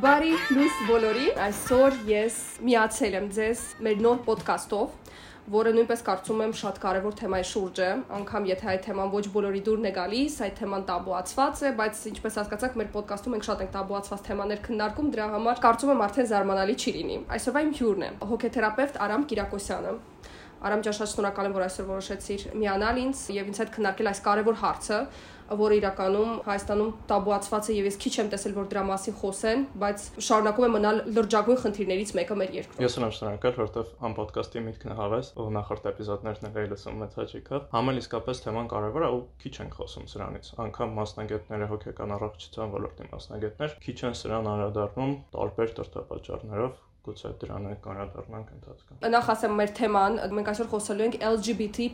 Բարի լույս բոլորին։ Այսօր ես միացել եմ ձեզ մեր նոր ոդկասթով, որը նույնպես կարծում եմ շատ կարևոր թեմայի շուրջ է, անկամ եթե այդ թեման ոչ բոլորի դուրն է գալիս, այդ թեման տաբուացված է, բայց ինչպես հասկացաք, մեր ոդկասթում մենք շատ ենք տաբուացված թեմաներ քննարկում, դրա համար կարծում եմ արդեն զարմանալի չի լինի։ Այսօրվա իմ հյուրն է հոգեթերապևտ Արամ Կիրակոսյանը։ Արամ ջան, շատ շնորհակալ եմ, որ այսօր որոշեցիր միանալ ինձ եւ ինձ հետ քննարկել այս կարևոր հարցը, որը իրականում Հայաստանում տաբուացված է եւ ես քիչ եմ տեսել որ դրա մասին խոսեն, բայց շարունակում է մնալ լրջագույն խնդիրներից մեկը մեր երկրում։ Ես ունեմ շնորհակալ, որովհետեւ ამ ոդկասթի միտքն հավես, ով նախորդ էպիզոդներն էլ լսում մեծ հաճիկով։ Համել իսկապես թեման կարևոր է ու քիչ ենք խոսում սրանից։ Անկամ մասնագետները հոգեկան առողջության ոլորտի մասնագետներ քիչ են սրան անդրադառնում տարբեր տրտապաճառներով գուցե դրան է կանրադառնանք ընթացքում։ Նախ ասեմ մեր թեման, մենք այսօր խոսելու ենք LGBT+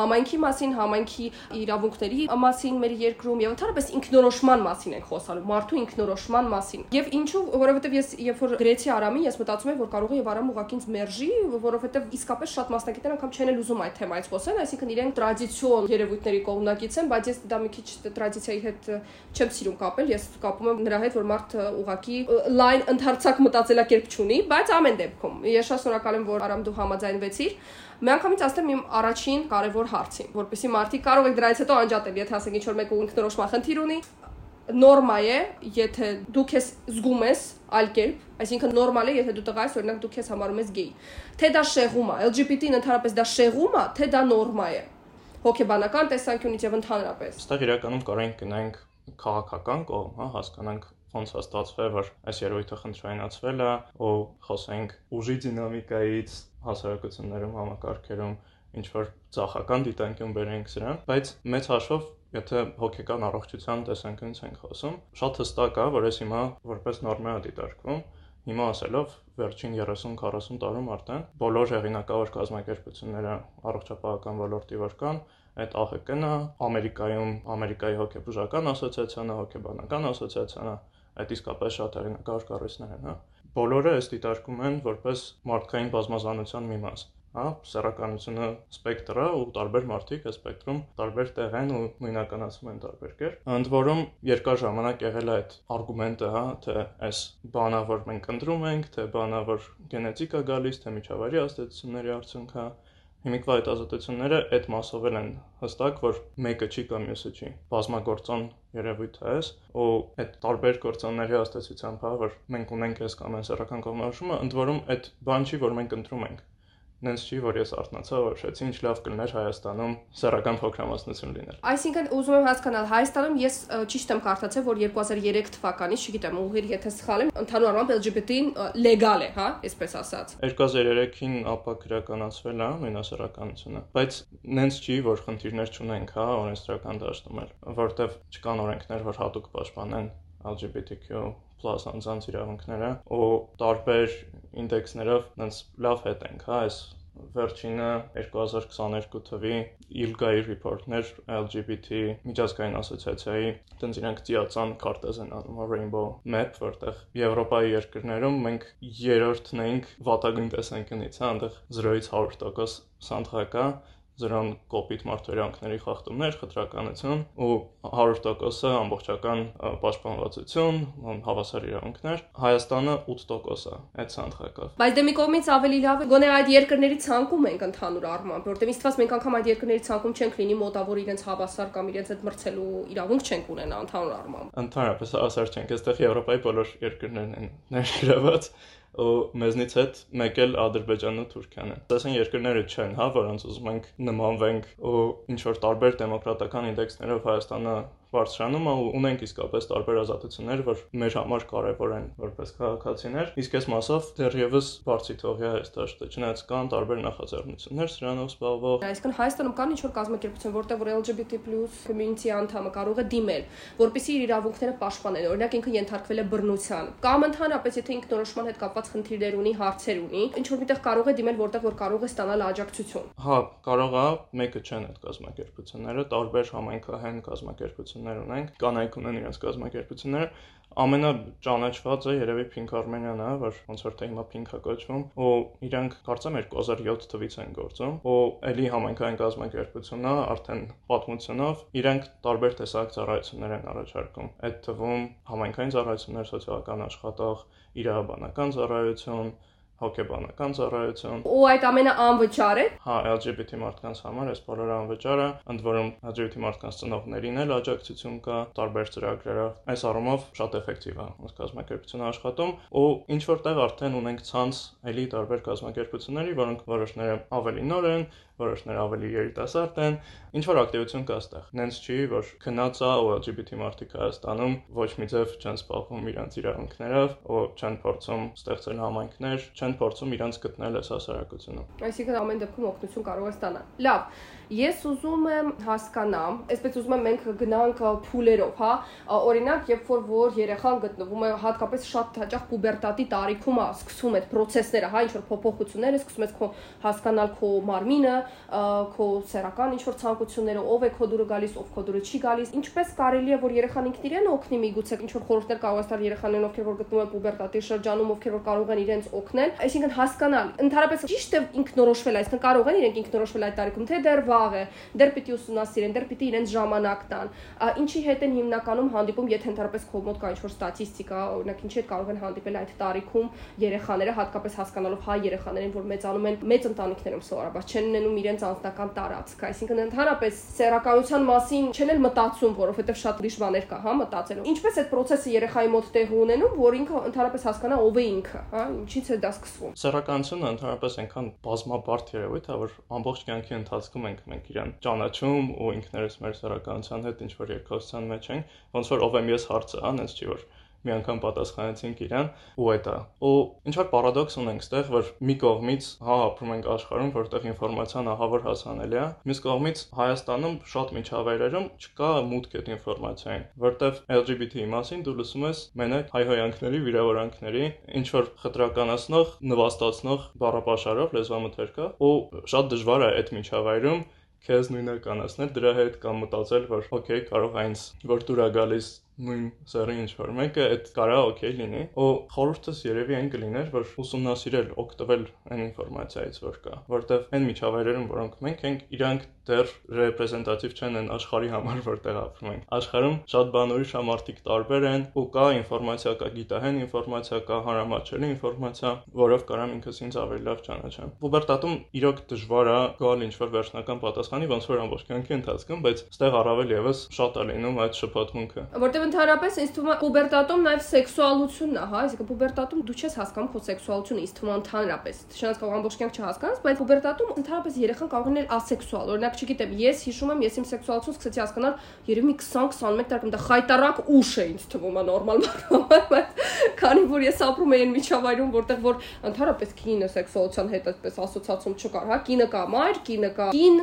համայնքի մասին, համայնքի իրավունքների մասին մեր երկրում եւ ընդհանրապես ինքնորոշման մասին ենք խոսալու, մարդու ինքնորոշման մասին։ Եվ ինչու, որովհետեւ ես երբ որ գրեցի Արամին, ես մտածում եմ, որ կարող է Արամ ուղակի ինձ մերժի, որովհետեւ իսկապես շատ մասնակիցներ անգամ չեն էլ ուզում այդ թեմայից խոսել, այսինքն իրենք տրադիցիոն երևույթների կողմնակից են, բայց ես դա մի քիչ տրադիցիայի հետ չեմ սիրում կապել, ես կապում եմ նրա հետ, որ մարդը ուղակի լայն ընդհանրցակ մտածելակերպ չունի ունի, բայց ամեն դեպքում ես շատ շնորհակալ եմ, որ Արամ դու համաձայնվեցիր։ Միանգամից ասեմ իմ առաջին կարևոր հարցին, որպեսզի մարդիկ կարող եք դրանից հետո անջատել, եթե ասենք ինչ որ մեկը ինքնորոշման խնդիր ունի, նորմա է, եթե դու քեզ զգում ես այլ կերպ, այսինքն նորմալ է, եթե դու տղա ես, օրինակ դու քեզ համարում ես գեյ։ Թե դա շեղում է, LGBT-ն ընդհանրապես դա շեղում է, թե դա նորմա է հոգեբանական տեսանկյունից եւ ընդհանրապես։ Այստեղ իրականում կարող ենք գնանք քաղաքական կողմ, հա, հասկանանք ոնց է ստացվել, որ այս երևույթը խնդրայնացվել է, ու խոսենք ուժի դինամիկայից հասարակություններում, համակարգերում, ինչ որ ցախական դիտանկյուն բերենք սրան, բայց մեծ հաշվով Եթե հոգեկան առողջության տեսանկյունից ենք խոսում, շատ հստակ է, որ այս հիմա որպես նորմա է դիտարկվում, հիմա ասելով վերջին 30-40 տարում արդեն բոլոր հեղինակավոր կազմակերպությունները առողջապահական ոլորտի որ կան, այդ ԱՀԿ-ն, Ամերիկայում Ամերիկայի հոգեբուժական ասոցիացիան, հոգեբանական ասոցիացիան, այդ իսկապես շատ հեղինակավոր կառույցներ են, հա։ Բոլորը այս դիտարկում են որպես մարդկային բազմազանության մի մաս հա սեռականությունը սպեկտրը ու տարբեր մարդիկ այս սպեկտրում տարբեր տեղ են ու նույնականացում են տարբեր կեր։ Ընդ որում երկար ժամանակ եղել է այդ արգումենտը, հա, թե այս բանա որ մենք ընտրում ենք, թե բանա որ գենետիկա գալիս, թե միջավայրի ազդեցությունների արդյունք, հա, Հիմիկվա այդ ազատությունները այդ մասով են հստակ, որ մեկը չի կամ մյուսը չի։ Բազմագործոն երևույթ է այս, ու այդ տարբեր գործոնների հաստատությամբ, հա, որ մենք ունենք այս կամ այն սեռական կողմնորոշումը, ընդ որում այդ բան չի, որ մենք ընտրում ենք նենց չի, որ ես արթնացա, որոշեցի ինչ լավ կլներ Հայաստանում սեռական փոքրամասնություն լինել։ Այսինքն ուզում եմ հասկանալ, Հայաստանում ես ճիշտ եմ կարդացել, որ 2003 թվականից, չգիտեմ, ուղիղ եթե սխալ եմ, ընդհանուր առմամբ LGBT-ն լեգալ է, հա, այսպես ասած։ 2003-ին ապա քրականացվել է նույնասեռականությունը, բայց նենց չի, որ խնդիրներ չունենք, հա, օրենսդրական դաշտում էլ, որտեվ չկան օրենքներ, որ հատուկ պաշտպանեն LGBTQ պլաս անձանց իրավունքները ու տարբեր ինդեքսներով այնց լավ հետ ենք, հա, այս վերջինը 2022 թվի ILGA-ի ռիպորտներ LGBT միջազգային ասոցիացիայի տենց իրանք ծիածան քարտեզ են անում Rainbow Map, որտեղ Եվրոպայի երկրներում մենք երրորդն ենք վատագույն տեսանկյունից, հա, այնտեղ 0-ից 100% սանդղակա, զրոն կոպիտ մարդօրյանքների խախտումներ, խտրականություն ու 100%-ը ամբողջական պաշտպանվածություն, հավասար իրավունքներ։ Հայաստանը 8% է այդ ցանկակով։ Բայց դե մի կողմից ավելի լավ է, գոնե այդ երկրների ցանկում ենք ընդհանուր առմամբ, որտեղ իստված մենք անգամ այդ երկրների ցանկում չենք լինի մոտավոր իրենց հավասար կամ իրենց հետ մրցելու իրավունք չենք ունենա ընդհանուր առմամբ։ Ընդհանրապես հավասար չենք, այստեղ Եվրոպայի բոլոր երկրներն են ներգրաված ու մեզնից հետ մեկ էլ Ադրբեջանն ու Թուրքիան են։ Այսինքն երկրները չեն, հա, որոնց ուզում ենք նմանվենք ու ինչ որ տարբեր դեմոկրատական ինդեքսներով Հայաստանը բարձրանում ու ունենք իսկապես տարբեր ազատություններ, որ մեր համար կարևոր են որպես քաղաքացիներ։ Իսկ այս մասով դեռևս բարձի թողի է այս դաշտը, չնայած կան տարբեր նախաձեռնություններ սրանով զբաղվող։ Այսինքն Հայաստանում կան ինչ-որ կազմակերպություն, որտեղ որ LGBT+ community անդամը կարող է դիմել, որպեսզի իր իրավունքները պաշտպանեն։ Օրինակ ինքը ենթարկվել է բռնության կամ ընդհանրապես եթե ինքնորոշման հետ կապված խնդիրներ ունի, հարցեր ունի, ինչ որ միտեղ կարող է դիմել, որտեղ որ կարող է ստանալ աջակցություն։ Հա, կարող է, մեկը չեն այդ կազմակերպությունները, տարբեր համայնքահեն կազմակերպություններ կազմակերպություններ ունենք, կանայք ունեն իրենց կազմակերպությունները, ամենաճանաչվածը երևի Pink Armenian-ը, որ ոնց որ թե հիմա Pink-ը կոչվում, ու իրանք կարծեմ 2007 թվից են գործում, ու ելի համայնքային կազմակերպությունն է, արդեն պատմությունով իրանք տարբեր տեսակ ծառայություններ են առաջարկում։ Այդ թվում համայնքային ծառայություններ, սոցիալական աշխատող, իրավաբանական ծառայություն, հոգեբանական ծառայություն։ Ու այդ ամենը անվճար է։ Հա, LGBT մարդկանց համար այս բոլորը անվճար է, ընդ որում LGBT մարդկանց ծնողներին էլ աջակցություն կա տարբեր ծրագրերով։ Այս առումով շատ էֆեկտիվ է այս կազմակերպությունը աշխատում, ու ինչ որտեղ արդեն ունենք ցանց էլի տարբեր կազմակերպությունների, որոնք որոշները ավելի նոր են, որոշները ավելի երիտասարդ են, ինչ որ ակտիվություն կա այստեղ։ Նենց չի, որ քնած է ու LGBT մարդիկ Հայաստանում ոչ մի ձև չեն սպասում իրանց իրավունքներով, ու չեն փորձում ստեղծել համայնքներ, չեն փորձում իրանց գտնել այս հասարակությունում։ Այսինքն ամեն դեպքում օգնություն կարող է ստանալ։ Լավ, ես ուզում եմ հասկանամ, այսպես ուզում եմ մենք գնանք փուլերով, հա, օրինակ, երբ որ որ երեխան գտնվում է հատկապես շատ հաճախ պուբերտատի տարիքում է սկսում այդ process-ները, հա, ինչ որ փոփոխությունները, սկսում ես քո հասկանալ քո մարմինը, քո սեռական ինչ որ ցանկությունները, ով է քո դուրը գալիս, ով քո դուրը չի գալիս, ինչպես կարելի է որ երեխան ինքն իրեն օգնի միգուցե ինչ որ խորհուրդներ կարող է տալ երեխաներին, ովքեր որ գտնվում են պուբերտատի շրջանում, ովքեր որ կարող են իրենց օգնել, այսինքն հասկանալ, ընդհանրապես ճիշտ է ինքնորոշվել, այսինքն կարող են իրենք ինքնորոշվել այդ տարիքում, թե դեռ վաղ է, դեռ պիտի ուսումնասիրեն, դեռ պիտի իրենց ժամանակ տան։ Ինչի հետ են հիմնականում հանդիպում, եթե ընդհանրապես քո մոտ կա ինչ որ ստատիստիկա, օրինակ ինչի հետ կարող են հանդիպել այդ տարիքում երեխաները, հատկապես հասկանալով հայ երեխաներին, որ մեծանում են մեծ ընտանիքներում սովորաբար չեն ունենում իրենց անձնական տարածք, այսինքն ընդհանրապես սեռականության մասին չեն էլ մտածում, որովհետև շատ ուրիշ բաներ կա, հա, մտածելու։ Ինչպես այդ process-ը երեխայի մոտ տեղ ունենում, որ ինքը ընդհանրապես հասկանա ով է ինքը, հա, ինչից է դա սկսվում։ Սեռականությունը ընդհանրապես այնքան բազմաբարդ երևույթ է, որ ամբողջ կյանքի ընթացքում ենք մենք իրան ճանաչում ու ինքներս մեր սեռականության հետ ինչ որ երկխոսության մեջ ենք, ոնց որ ով եմ ես հարցը, հա, այնց չի որ մի անգամ պատասխանեցինք իրան ու այդ է։ Ու ինչ որ պարադոքս ունենք ստեղ, որ մի կողմից հա ապրում ենք աշխարհում, որտեղ ինֆորմացիան ահավոր հասանելի է, մյուս կողմից Հայաստանում շատ միջավայրերում չկա մուտք այդ ինֆորմացիային, որտեղ LGBT-ի մասին դու լսում ես մենակ հայհոյանքների, վիրավորանքների, ինչ որ խտրականացնող, նվաստացնող բառապաշարով լեզվամթերքա, ու շատ դժվար է այդ միջավայրում քեզ նույնականացնել դրա հետ կամ մտածել, որ օքեյ, կարող է այնց որ դուր է գալիս նույն սերի ինչ որ մեկը այդ կարա օքեյ լինի ու խորհուրդս երևի այն կլիներ որ ուսումնասիրել օգտվել այն ինֆորմացիայից որ կա որտեվ այն միջավայրերում որոնք մենք ենք իրանք դեռ ռեպրեզենտատիվ չեն են աշխարհի համար որտեղ ապրում ենք աշխարհում շատ բան ուրիշ ամարտիկ տարբեր են ու կա ինֆորմացիա կա գիտահեն ինֆորմացիա կա հարամաչելի ինֆորմացիա որով կարամ ինքս ինձ ավելի լավ ճանաչեմ պուբերտատում իրոք դժվար է գալ ինչ որ վերջնական պատասխանի ոնց որ ամբողջ կյանքի ընթացքում բայց ստեղ առավել եւս շատ է լինում այդ շփոթմունքը որտեվ ընդհանրապես ինձ թվում է պուբերտատում նաև սեքսուալությունն է, հա, այսինքն պուբերտատում դու չես հասկանում քո սեքսուալությունը, ինձ թվում է ընդհանրապես։ Չնայած կարող ամբողջ կյանք չհասկանաս, բայց պուբերտատում ընդհանրապես երեխան կարող լինել ասեքսուալ։ Օրինակ, չգիտեմ, ես հիշում եմ, ես իմ սեքսուալությունը սկսեցի հասկանալ երևի մի 20-21 տարեկան, դա խայտարակ ուշ է ինձ թվում է նորմալ բառով, քանի որ ես ապրում եմ այն միջավայրում, որտեղ որ ընդհանրապես կինը սեքսուալության հետ այդպես ասոցիացիում չկար, հա, կինը կա մայր, կինը կա կին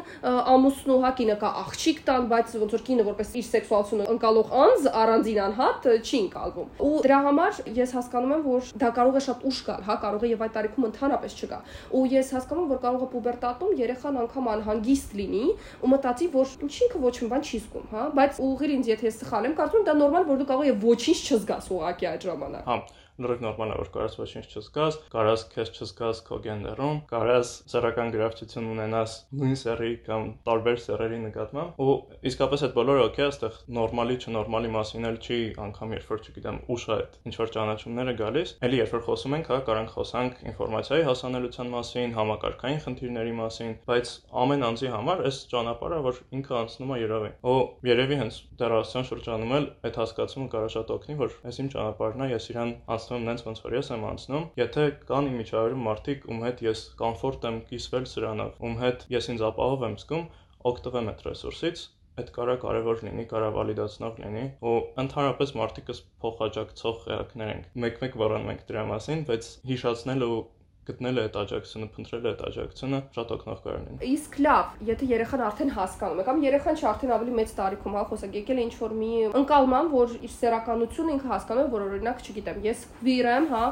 ամուսնու, հա, կինը կա աղջիկ տան, բայց ոնց որ կինը որպես իր սեքսուալությունը ընկալող անձ առանձին անհատ չի ընկալվում։ Ու դրա համար ես հասկանում եմ, որ դա կարող է շատ ուշ գալ, հա, կարող է եւ այդ տարիքում ընդհանրապես չգա։ Ու ես հասկանում եմ, որ կարող է պուբերտատում երեխան անգամ անհանգիստ լինի ու մտածի, որ ինչինքը ոչ մի բան չի զգում, հա, բայց ուղղիր ինձ, եթե սխալ եմ, կարծում եմ դա նորմալ, որ դու կարող ես ոչինչ չզգաս ուղակի այդ ժամանակ։ Հա, լրիվ նորմալ է որ կարաս ոչինչ չզգաս, կարաս քեզ չզգաս քո գենդերում, կարաս սեռական գրավչություն ունենաս նույն սեռի կամ տարբեր սեռերի նկատմամբ ու իսկապես այդ բոլորը օքեյ այստեղ նորմալի չնորմալի մասին էլ չի անգամ երբ որ չգիտեմ ուշ է այդ ինչ որ ճանաչումները գալիս, ելի երբ որ խոսում ենք, հա, կարանք խոսանք ինֆորմացիայի հասանելիության մասին, համակարգային խնդիրների մասին, բայց ամեն անձի համար այս ճանապարհը որ ինքը անցնում է երևի։ Ու երևի հենց դեռասյան շրջանում էլ այդ հասկացումը կարող շատ օգնի, որ այս իմ ճանապարհն է, ես իրան անցնում նենց ոնց որ ես եմ անցնում, եթե կան իմ միջավայրում մարդիկ, ում հետ ես կոմֆորտ եմ կիսվել սրանով, ում հետ ես ինձ ապահով եմ զգում, օգտվեմ այդ ռեսուրսից, այդ կարա կարևոր լինի, կարա վալիդացնող լինի, ու ընդհանրապես մարդիկս փոխաջակցող էակներ ենք։ Մեկ-մեկ վառանում ենք դրա մասին, բայց հիշացնել ու գտնել է այդ աջակցությունը, փնտրել է այդ աջակցությունը, շատ օգնող կլինի։ Իսկ լավ, եթե երեխան արդեն հասկանում է, կամ երեխան չի արդեն ավելի մեծ տարիքում, հա, խոսակ եկել է ինչ որ մի ընկալման, որ իր սերականությունը ինքը հասկանում է, որ օրինակ, չգիտեմ, ես քվիր եմ, հա,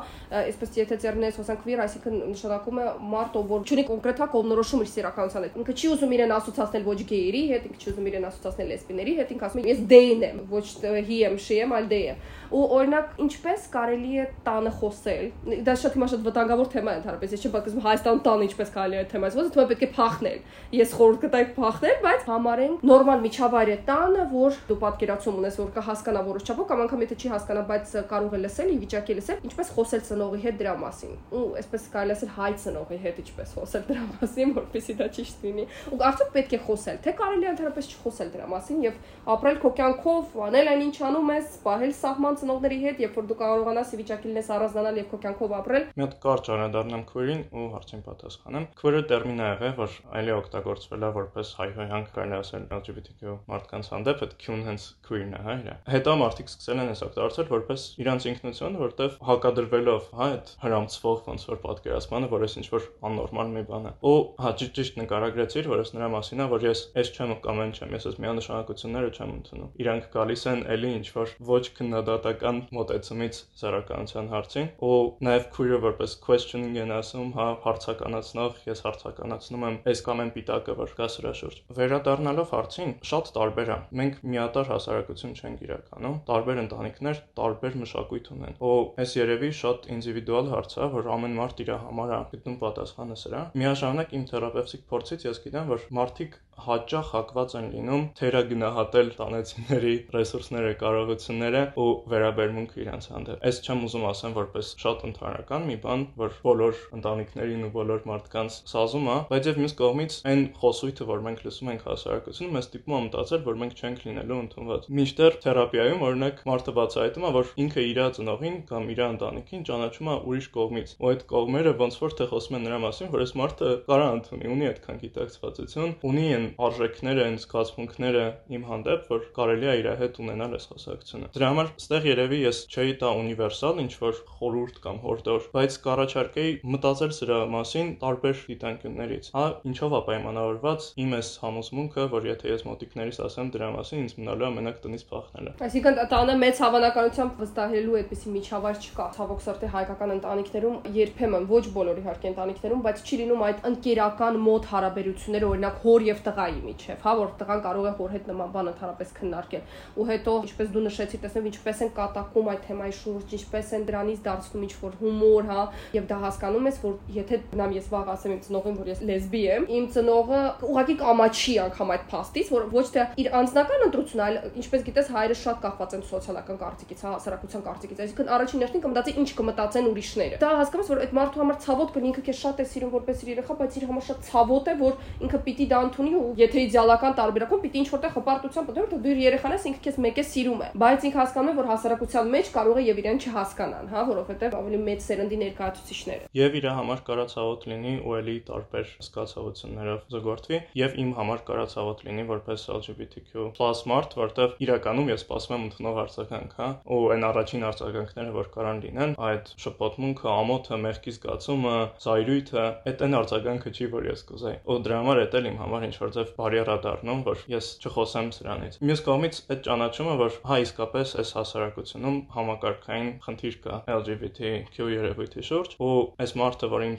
այսպես եթե ծերնես խոսան քվիր, այսինքն նշանակում է մարդ, որ չունի կոնկրետ հա կողմնորոշում իր սերականության հետ։ Ինքը չի ուզում իրեն ասոցացնել ոչ գեյերի հետ, ինքը չի ուզում իրեն ասոցացնել լեսբիների հետ, ինքը ասում է ես դեյն եմ, ոչ he եմ, she եմ, այլ դեյ եմ ու օրինակ ինչպես կարելի է տանը խոսել դա շատ հիմա շատ վտանգավոր թեմա է ընդհանրապես ես չեմ պատկերացնում Հայաստան տանը ինչպես կարելի է թեմայից թվում է պետք է փախնել ես խորհուրդ կտայք փախնել բայց համարենք նորմալ միջավայր է տանը որ դու պատկերացում ունես որ կա հասկանա որոշ չափով կամ անգամ եթե չի հասկանա բայց կարող է լսել ի վիճակի լսել ինչպես խոսել ծնողի հետ դրա մասին ու այսպես կարելի ասել հայ ծնողի հետ ինչպես խոսել դրա մասին որպեսզի դա ճիշտ լինի ու արդյոք պետք է խոսել թե կարելի է ընդհանրապես չխոսել դրա մասին եւ ապրել քո կյանքով անել այն ինչ անում ես սպահել սահման ծնողների հետ, երբ որ դու կարողանաս ի վիճակի լինես առանձնանալ եւ քո կյանքով ապրել։ Մի հատ կարճ ստանամ query-ին ու հարցին պատասխանեմ։ Query տերմինը եղե, որ այլի օգտագործվել է որպես հայհոյանք կարելի ասել LGBTQ մարդկանց հանդեպ, այդ Q-ն հենց query-ն է, հա, իրա։ Հետո մարդիկ սկսել են այս օգտագործել որպես իրանց ինքնություն, որտեվ հակադրվելով, հա, այդ հрамցվող ոնց որ պատկերացմանը, որ ես ինչ որ աննորմալ մի բան է։ Ու հա ճիշտ նկարագրեցիր, որ ես նրա մասին է, որ ես ես չեմ կամ այն չեմ, ես ես միանշանակությունները չեմ ընդունում։ Իրանք գալիս են էլի ինչ որ ոչ քննադատական մոտեցումից սեռականության հարցին, ու նաև queer-ը որպես questioning են ասում, հա, հարցականացնող, ես հարցականացնում եմ այս կամ այն պիտակը, որ կա սրա շուրջ։ Վերադառնալով հարցին, շատ տարբեր է։ Մենք միատար հասարակություն չենք իրականում, տարբեր ընտանիքներ, տարբեր մշակույթ ունեն։ Ու այս երևի շատ ինդիվիդուալ հարց է, որ ամեն մարդ իր համար է գտնում պատասխանը սրա։ Միաժամանակ իմ թերապևտիկ փորձից ես գիտեմ, որ մարդիկ հաճախ հակված են լինում թերագնահատել տանեցիների ռեսուրսները, կարողությունները ու վերաբերմունքը իրենց հանդեպ։ Այս չեմ ուզում ասեմ որպես շատ ընդհանրական մի բան, որ բոլոր ընտանիքներին ու բոլոր մարդկանց սազում է, բայց եւ մյուս կողմից այն խոսույթը, որ մենք լսում ենք հասարակությունում, մեզ տիպում է մտածել, որ մենք չենք լինելու ընդունված։ Մինչդեռ թերապիայում օրինակ մարդը բացահայտում է, որ ինքը իր ծնողին կամ իր ընտանիքին ճանաչում է ուրիշ կողմից։ Ու այդ կողմերը ոնց որ թե խոսում են նրա մասին, որ այս մարդը կարա ընդունի, ունի այդքան գիտակցվածություն, ունի այն արժեքները, այն զգացմունքները իմ հանդեպ, որ կարելի է իր հետ ունենալ այս խոսակցությունը։ Դրա համար ստեղ երևի ես չէի տա ունիվերսալ ինչ որ խորուրդ կամ հորդոր, բայց կառաջարկեի մտածել սրա մասին տարբեր դիտանկյուններից։ Հա, ինչով է պայմանավորված իմ այս համոզմունքը, որ եթե ես մոտիկներիս ասեմ դրա մասին, ինձ մնալու է մենակ տնից փախնելը։ Այսինքն տանը մեծ հավանականությամբ վստահելու այդպիսի միջավայր չկա։ Ցավոք սրտի հայկական ընտանիքներում երբեմն ոչ բոլոր իհարկե ընտանիքներում, բայց չի լինում այդ ընկերական մոտ հարաբերությունները, օրինակ հոր եւ տղայի միջև, հա, որ տղան կարող է հոր հետ նման բան ընդհանրապես քննարկել։ Ու հետո, ինչպես դու նշեցի, տեսնեմ ինչպես են կատակում այդ թեմայի շուրջ, ինչպես են դրանից դարձնում ինչ-որ հումոր, հա, եւ դա հասկանում ես, որ եթե նամ ես վաղ ասեմ իմ ծնողին, որ ես լեսբի եմ, իմ ծնողը ուղղակի կամաչի անգամ այդ փաստից, որ ոչ թե իր անձնական ընտրությունը, այլ ինչպես գիտես, հայրը շատ կախված են սոցիալական կարծիքից, հա, հասարակության կարծիքից։ Այսինքն առաջին հերթին կմտածի ինչ կմտածեն ուրիշները։ Դա հասկանում ես, որ այդ մարդու համար ցավոտ կլինի, ինքը քեզ շատ է սիրում որպես իր երեխա, բայց իր համար շատ ցավոտ է, որ ինքը պիտի դա ընդունի ու եթե իդեալական տարբերակում պիտի ինչ որտեղ հպարտությամբ դու դու իր երեխան ես ինքը քեզ մեկ է սիրում է բայց ինքը հասկանում է որ հասարակության մեջ կարող է եւ իրեն չհասկանան հա որովհետեւ ավելի մեծ սերնդի ներկայացուցիչներ եւ իր համար կարա ցավոտ լինի ու էլի տարբեր զգացողություններով զգորթվի եւ իմ համար կարա ցավոտ լինի որպես LGBTQ+ մարդ որտեվ իրականում ես սպասում եմ ընդունող արձագանք հա ու այն առաջին արձագանքները որ կարան լինեն այդ շփոթմունքը ամոթը մեղքի զգացումը զայրույթը այդ այն արձագանքը չի որ ես կուզեի ու դրա համար էդ էլ իմ համար ինչ որ ձև բարիերա դառնում, որ ես չխոսեմ սրանից։ Մյուս կողմից այդ ճանաչումը, որ հա իսկապես այս հասարակությունում համակարգային խնդիր կա LGBTQ երևույթի շուրջ, ու այս մարդը, որ իմ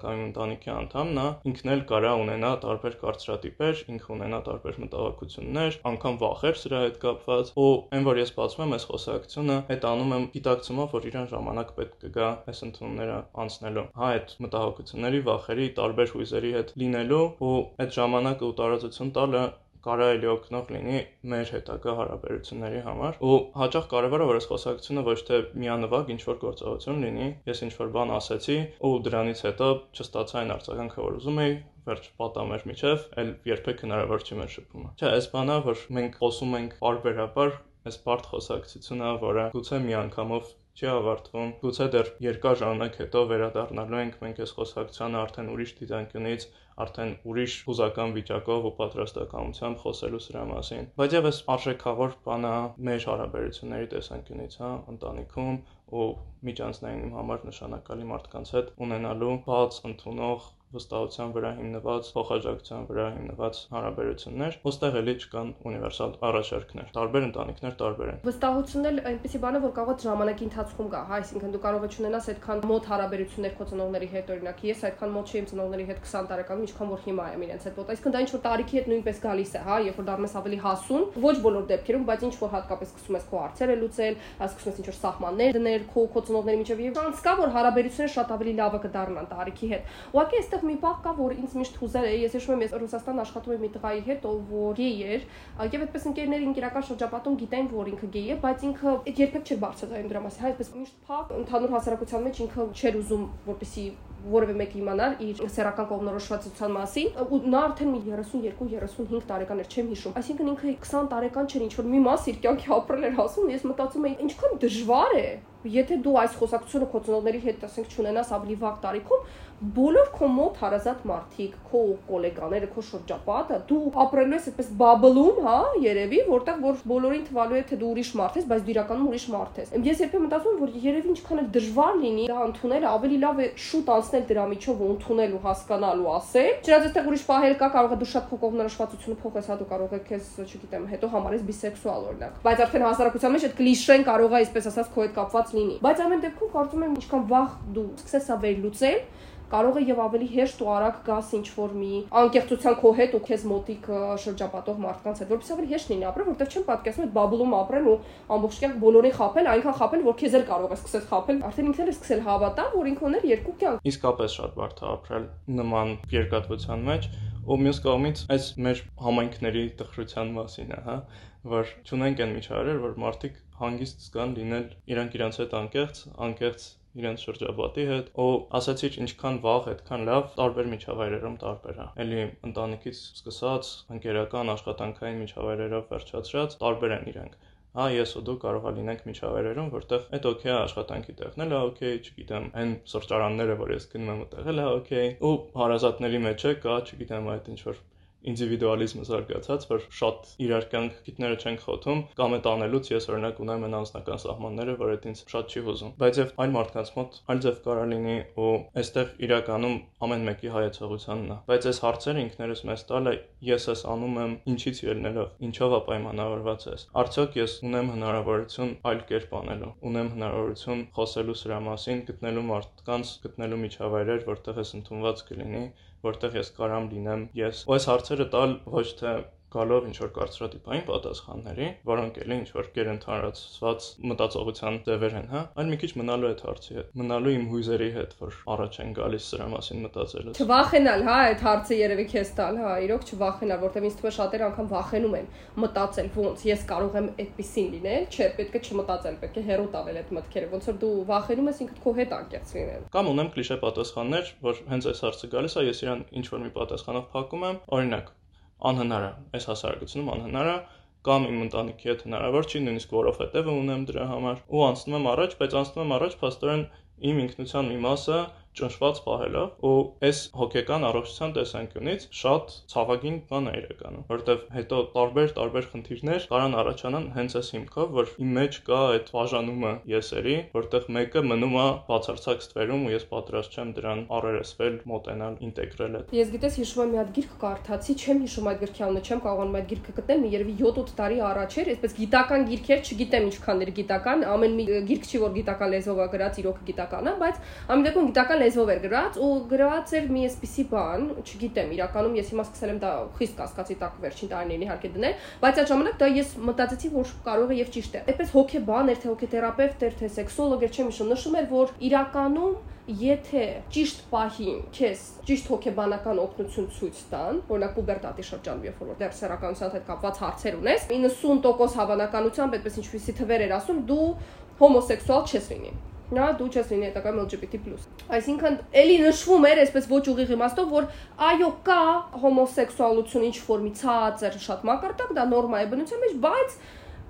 կամ իմ ընտանիքի անդամն է, ինքն էլ կարա ունենա տարբեր կարծրատիպեր, ինքը ունենա տարբեր մտահոգություններ, անգամ վախեր սրա հետ կապված, ու այն որ ես բացում եմ այս խոսակցությունը, այդ անում եմ գիտակցումով, որ իրան ժամանակ պետք կգա այս ընդունումները անցնելու։ Հա այդ մտահոգությունների, վախերի, տարբեր հույզերի հետ լինելու ու այդ ժամանակը ու տարածություն տալը կարելի օգնող լինի մեր հետագա հարաբերությունների համար ու հաճախ կարևորը որ այս խոսակցությունը ոչ թե միանվագ ինչ որ գործողություն լինի ես ինչ որ բան ասեցի ու դրանից հետո չստացա այն արձագանքը որ ուզում էի վերջ պատամեր միջև այլ երբեք հնարավոր չի մեր շփումը չէ այս բանը որ մենք խոսում ենք բարբերաբար այս բարդ խոսակցությունը որը գուցե մի անգամով չի ավարտվում։ Գուցե դեռ երկար ժամանակ հետո վերադառնալու ենք մենք այս խոսակցությանը արդեն ուրիշ դիտանկյունից, արդեն ուրիշ հուզական վիճակով ու պատրաստականությամբ խոսելու սրա մասին։ Բայց եւս արժեքավոր բանը մեր հարաբերությունների տեսանկյունից, հա, ընտանիքում ու միջանձնային իմ համար նշանակալի մարդկանց հետ ունենալու բաց ընդունող վստահության վրա հիմնված, փոխաժակցության վրա հիմնված հարաբերություններ, ոստեղ էլի չկան ունիվերսալ առաջարկներ։ Տարբեր ընտանիքներ տարբեր են։ Վստահությունն էլ այնպեսի բան է, որ կարող է ժամանակի ընթացքում գա, հա, այսինքն դու կարող ես ունենաս այդքան մոտ հարաբերություններ քո ծնողների հետ, օրինակ, ես այդքան մոտ իմ ծնողների հետ 20 տարեկանում, ինչքան որ հիմա եմ իրենց հետ Այսինքն դա ինչ որ տարիքի հետ նույնպես գալիս է, հա, երբ որ դառնես ավելի հասուն, ոչ բոլոր դեպքերում, բայց ինչ որ հատկապես սկսում ես քո հարցերը լուծել, սկսում ես ինչ որ սահմաններ դնել քո քո ծնողների միջև եւ շանս կա որ հարաբերությունները շատ ավելի լավը կդառնան տարիքի հետ։ Ուղղակի այստեղ մի բախ կա, որ ինձ միշտ հուզել է, ես հիշում եմ ես Ռուսաստան աշխատում եմ մի տղայի հետ, ով որ գեյ էր, եւ այդպես ընկերները ինքերական շրջապատում գիտեն, որ ինքը գեյ է, բայց ինքը երբեք չէր բարձրացնում դրա մասին, հա, այսպես միշտ փակ ընդհանուր հասարակության մեջ ինքը չէր ուզում, որպեսի որևէ մեկը իմանար իր սեռական կողմնորոշվածության մասին ու նա արդեն մի 32-35 տարեկան էր, չեմ հիշում։ Այսինքն ինքը 20 տարեկան չէր, ինչ որ մի մաս իր կյանքի ապրել էր հասում, ես մտածում եի, ինչքան դժվար է եթե դու այս խոսակցությունը քո ծնողների հետ ասենք ճանենաս ավելի վաղ տարիքում, բոլոր քո մոտ հարազատ մարդիկ, քո գոլեգաները, քո շրջապատը, դու ապրելու ես այդպես բաբլում, հա, երևի, որտեղ որ բոլորին թվալու է թե դու ուրիշ մարդ ես, բայց դու իրականում ուրիշ մարդ ես։ Ես երբեմն մտածում եմ, որ երևի ինչքան էլ դժվար լինի դա ընդունել, ավելի լավ է շուտ անցնել դրա միջով ու ընդունել ու հասկանալ ու ասել։ Չնայած այդտեղ ուրիշ պահել կա, կարող է դու շատ քո կողմնորոշվածությունը փոխես, հա դու կարող ես քեզ, չգիտեմ, հետո համարես բիսեքսուալ օրինակ։ Բայց արդեն հասարակության մեջ այդ կլիշեն կարող է այսպես ասած քո հետ կապված լինի։ Բայց ամեն դեպքում կարծում եմ ինչքան վաղ դու սկսես ա վերլուծել, կարող է եւ ավելի հեշտ ու արագ գաս ինչ որ մի անկեղծության քո հետ ու քեզ մոտիկ շրջապատող մարդկանց հետ, որովհետեւ ավելի հեշտ լինի ապրել, որովհետեւ չեմ պատկերացնում այդ բաբլում ապրել ու ամբողջ կյանք բոլորին խապել, այնքան խապել, որ քեզ էլ կարող է սկսես խապել, արդեն ինքն էլ է սկսել հավատալ, որ ինքն ուներ երկու կյանք։ Իսկապես շատ բարդ է ապրել նման երկատվության մեջ ու մյուս կողմից այս մեր համայնքների տխրության մասին է, հա, որ ճունենք այն միջավայրեր, որ մարդիկ հանգիստ զգան լինել իրանք իրանց հետ անկեղծ, անկեղծ իրենց շրջապատի հետ, ու ասացիչ ինչքան վաղ, այդքան լավ, տարբեր միջավայրերում տարբեր է։ Էլի ընտանիքից սկսած, ընկերական, աշխատանքային միջավայրերով վերջացրած, տարբեր են իրենք։ Հա, ես ու դու կարող է լինենք միջավայրերում, որտեղ այդ օքեյ աշխատանքի տեղն է օքեյ, չգիտեմ, այն սրճարանները, որ ես գնում եմ էլ է օքեյ, ու հարազատների մեջ է կա, չգիտեմ, այդ ինչ որ ինդիվիդուալիզմը զարգացած, որ շատ իրար կյանք գիտները չեն խոթում, կամ այդ անելուց ես օրինակ ունեմ այն անձնական սահմանները, որ այդ ինձ շատ չի հուզում։ Բայց եւ այլ մարդկանց մոտ այլ ձև կարա լինի ու այստեղ իրականում ամեն մեկի հայեցողությանն է։ Բայց այս հարցերը ինքներս մեզ տալը ես ես անում եմ ինչից ելնելով, ինչով է պայմանավորված ես։ Արդյոք ես ունեմ հնարավորություն այլ կերպ անելու, ունեմ հնարավորություն խոսելու սրա մասին, գտնելու մարդկանց, գտնելու միջավայրեր, որտեղ ես ընդունված կլինի որտեղ ես կարամ լինեմ ես։ այս հարցերը տալ ոչ թե գալով ինչ որ կարծրատիպային պատասխանների, որոնք էլի ինչ որ գերընթարացված մտածողության ձևեր են, հա, այլ մի քիչ մնալու այդ հարցի հետ, մնալու իմ հույզերի հետ, որ առաջ են գալիս սրա մասին մտածելը։ Չվախենալ, հա, այդ հարցը երևի քեզ տալ, հա, իրոք չվախենալ, որտեղ ինձ թվում է շատերը անգամ վախենում են մտածել ոնց ես կարող եմ այդպեսին լինել, չէ, պետք է չմտածել, պետք է հերո տանել այդ մտքերը, ոնց որ դու վախենում ես ինքդ քո հետ անկեղծ լինել։ Կամ ունեմ կլիշե պատասխաններ, որ հենց այս հարցը գալիս է, ես իրան ինչ որ մի պատասխանով փակում եմ, օրինակ անհնար է, այս հասարակությունում անհնար է կամ իմ ընտանիքի հետ հնարավոր չի, նույնիսկ որովհետև ունեմ դրա համար ու անցնում եմ առաջ, բայց անցնում եմ առաջ փաստորեն իմ ինքնության մի մասը ճնշված պահելով ու այս հոգեկան առողջության տեսանկյունից շատ ցավագին բան է իրականում, որովհետև հետո տարբեր տարբեր խնդիրներ կարան առաջանան հենց այս հիմքով, որ իմ մեջ կա այդ բաժանումը եսերի, որտեղ մեկը մնում է բացարձակ ստվերում ու ես պատրաստ չեմ դրան առերեսվել, մոտենալ, ինտեգրել այդ։ Ես գիտես հիշում եմ մի հատ գիրք կարդացի, չեմ հիշում այդ գրքի անունը, չեմ կարողանում այդ գիրքը գտնել, երևի 7-8 տարի առաջ էր, այսպես գիտական գիրքեր, չգիտեմ ինչքան էր գիտական, ամեն մի գիրք չի որ գիտական լեզվով է գրած, իրոք գիտական է, բայց ամեն դեպքում գիտական լեզվով էր գրած ու գրված էր մի էսպիսի բան, չգիտեմ, իրականում ես հիմա սկսել եմ դա խիստ կասկածի տակ վերջին տարիներին իհարկե դնել, բայց այդ ժամանակ դա ես մտածեցի, որ կարող է եւ ճիշտ է։ Այդպես հոգեբան էր, թե հոգեթերապևտ էր, թե սեքսոլոգ էր, չեմ հիշում, նշում էր, որ իրականում եթե ճիշտ պահին քեզ ճիշտ հոգեբանական օգնություն ցույց տան, օրինակ պուբերտատի շրջանում, երբ որ դեռ սեռականության հետ կապված հարցեր ունես, 90% հավանականությամբ այդպես ինչպեսի թվեր էր ասում, դու հոմոսեքսուալ չես լինի նա դու չես լինի հետագայում LGBT+։ Այսինքն էլի նշվում էր այսպես ոչ ուղիղ իմաստով, որ այո կա հոմոսեքսուալություն ինչ ֆորմի ցածր շատ մակարդակ, դա նորմա է բնության մեջ, բայց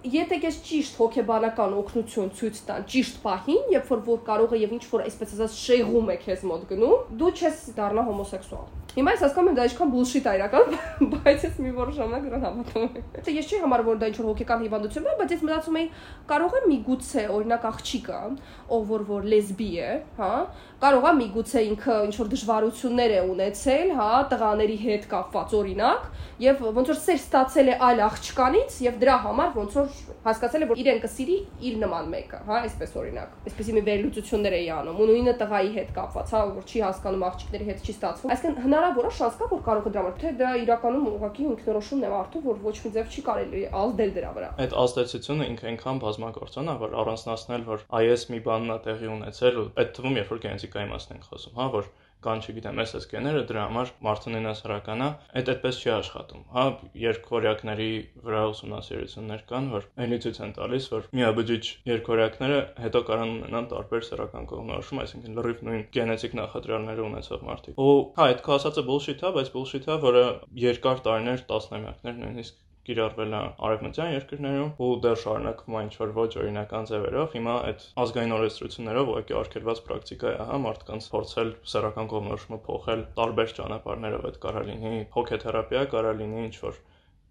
եթե ես ճիշտ հոգեբանական օգնություն ցույց տան ճիշտ պահին, երբ որ որ կարող է եւ ինչ որ այսպես ասած շեղում է քեզ մոտ գնում, դու չես դառնա հոմոսեքսուալ։ Հիմա ես հասկանում եմ դա ինչքան բուլշիտ է իրական, բայց ես մի որոշ ժամանակ դրան հավատում եմ։ Դե ես չի համարում որ դա ինչ որ հոգեկան հիվանդություն է, բայց ես մտածում եի կարող է միգուցե օրինակ աղջիկը, ով որ որ լեսբի է, հա, կարող է միգուցե ինքը ինչ որ դժվարություններ է ունեցել, հա, տղաների հետ կապված օրինակ, եւ ոնց որ սեր ստացել է այլ աղջկանից եւ դրա համար ոնց որ հասկացել է որ իրեն կսիրի իր նման մեկը, հա, այսպես օրինակ։ Այսպեսի մի վերլուծություններ էի անում, ու նույնը տղայի հետ կապված, հա, որ չի հասկանում աղջիկների հետ չի ստացվում։ Այսինքն հնարավոր է շանս կա որ կարող է դրա համար, թե դա իրականում ուղղակի ինքնորոշումն է մարդու, որ ոչ մի ձև չի կարելի ազդել դրա վրա։ Այդ ազդեցությունը ինքը այնքան բազմագործան է, որ առանձնացնել, որ այս մի բանն է տեղի ունեցել, այդ թվում երբ որ գենետիկայի մասն ենք խոսում, հա, որ կան, չգիտեմ, գեները, դրա համար մարդը նույնասեռական է, այդ այդպես չի աշխատում։ Հա, երկորյակների վրա ուսումնասիրություններ կան, որ այնի ցույց են տալիս, որ միաբջիջ երկորյակները հետո կարող ունենան տարբեր սեռական կողմնորոշում, այսինքն լրիվ նույն գենետիկ նախադրյալները ունեցող մարդիկ։ Ու հա, այդ քո ասածը bullshit է, բայց bullshit է, որը երկար տարիներ, տասնամյակներ նույնիսկ կիրառվել է արևմտյան երկրներում ու դեռ շարունակվում է ինչ-որ ոչ օրինական ձևերով։ Հիմա այդ ազգային օրենսդրություններով ուղղակի արգելված պրակտիկա է, հա, մարդկանց փորձել սեռական կողմնորոշումը փոխել տարբեր ճանապարհներով, այդ կարա լինի հոգեթերապիա, կարա լինի ինչ-որ